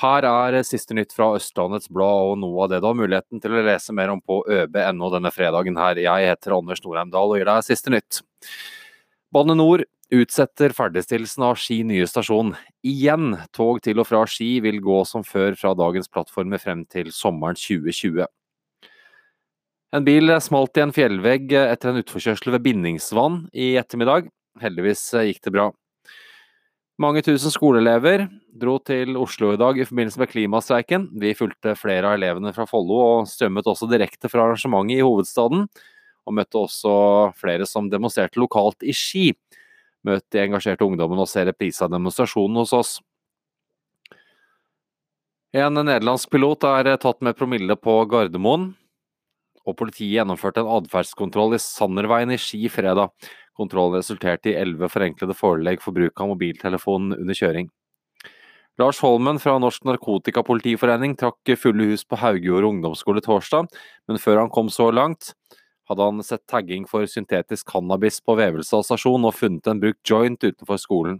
Her er siste nytt fra Østlandets Blad og noe av det du har muligheten til å lese mer om på øb.no denne fredagen her. Jeg heter Anders Norheimdal og gir deg siste nytt. Bane Nor utsetter ferdigstillelsen av Ski nye stasjon. Igjen, tog til og fra Ski vil gå som før fra dagens plattformer frem til sommeren 2020. En bil smalt i en fjellvegg etter en utforkjørsel ved Bindingsvann i ettermiddag. Heldigvis gikk det bra. Mange tusen skoleelever dro til Oslo i dag i forbindelse med klimastreiken. Vi fulgte flere av elevene fra Follo og strømmet også direkte fra arrangementet i hovedstaden. Og møtte også flere som demonstrerte lokalt i Ski. Møt de engasjerte ungdommene og se reprise av demonstrasjonen hos oss. En nederlandsk pilot er tatt med promille på Gardermoen. Og politiet gjennomførte en atferdskontroll i Sanderveien i Ski fredag. Kontrollen resulterte i elleve forenklede forelegg for bruk av mobiltelefon under kjøring. Lars Holmen fra Norsk Narkotikapolitiforening trakk fulle hus på Haugjord ungdomsskole torsdag, men før han kom så langt, hadde han sett tagging for syntetisk cannabis på Vevelstad stasjon og funnet en brukt joint utenfor skolen.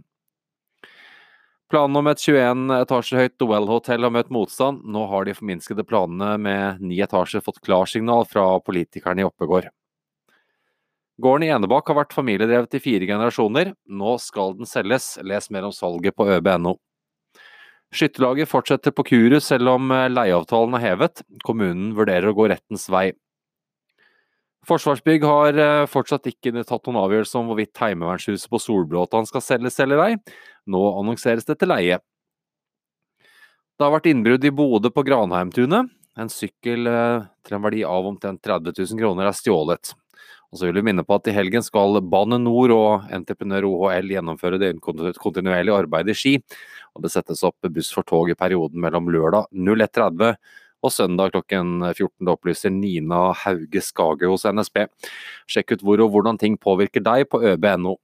Planene om et 21 etasjer høyt Well-hotell har møtt motstand. Nå har de forminskede planene med ni etasjer fått klarsignal fra politikerne i Oppegård. Gården i Enebakk har vært familiedrevet i fire generasjoner. Nå skal den selges. Les mer om salget på øb.no. Skytterlaget fortsetter på Kuru selv om eh, leieavtalen er hevet. Kommunen vurderer å gå rettens vei. Forsvarsbygg har eh, fortsatt ikke tatt noen avgjørelse om hvorvidt Heimevernshuset på Solbråtan skal selges eller ei. Nå annonseres det til leie. Det har vært innbrudd i Bodø på Granheimtunet. En sykkel eh, til en verdi av omtrent 30 000 kroner er stjålet. Og så vil vi minne på at i helgen skal Bane Nor og entreprenør OHL gjennomføre det kontinuerlige arbeidet i Ski. Og det settes opp buss for tog i perioden mellom lørdag 01.30 og søndag klokken 14. Det opplyser Nina Hauge Skage hos NSB. Sjekk ut hvor og hvordan ting påvirker deg på øb.no.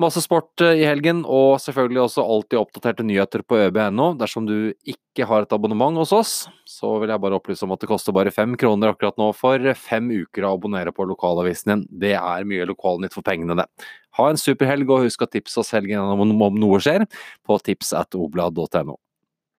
Masse sport eh, i helgen, og selvfølgelig også alltid oppdaterte nyheter på øb.no. Dersom du ikke har et abonnement hos oss, så vil jeg bare opplyse om at det koster bare fem kroner akkurat nå for fem uker å abonnere på lokalavisen din. Det er mye lokalnytt for pengene, det. Ha en super helg, og husk å tipse oss helgen om noe skjer på tips at oblad.no.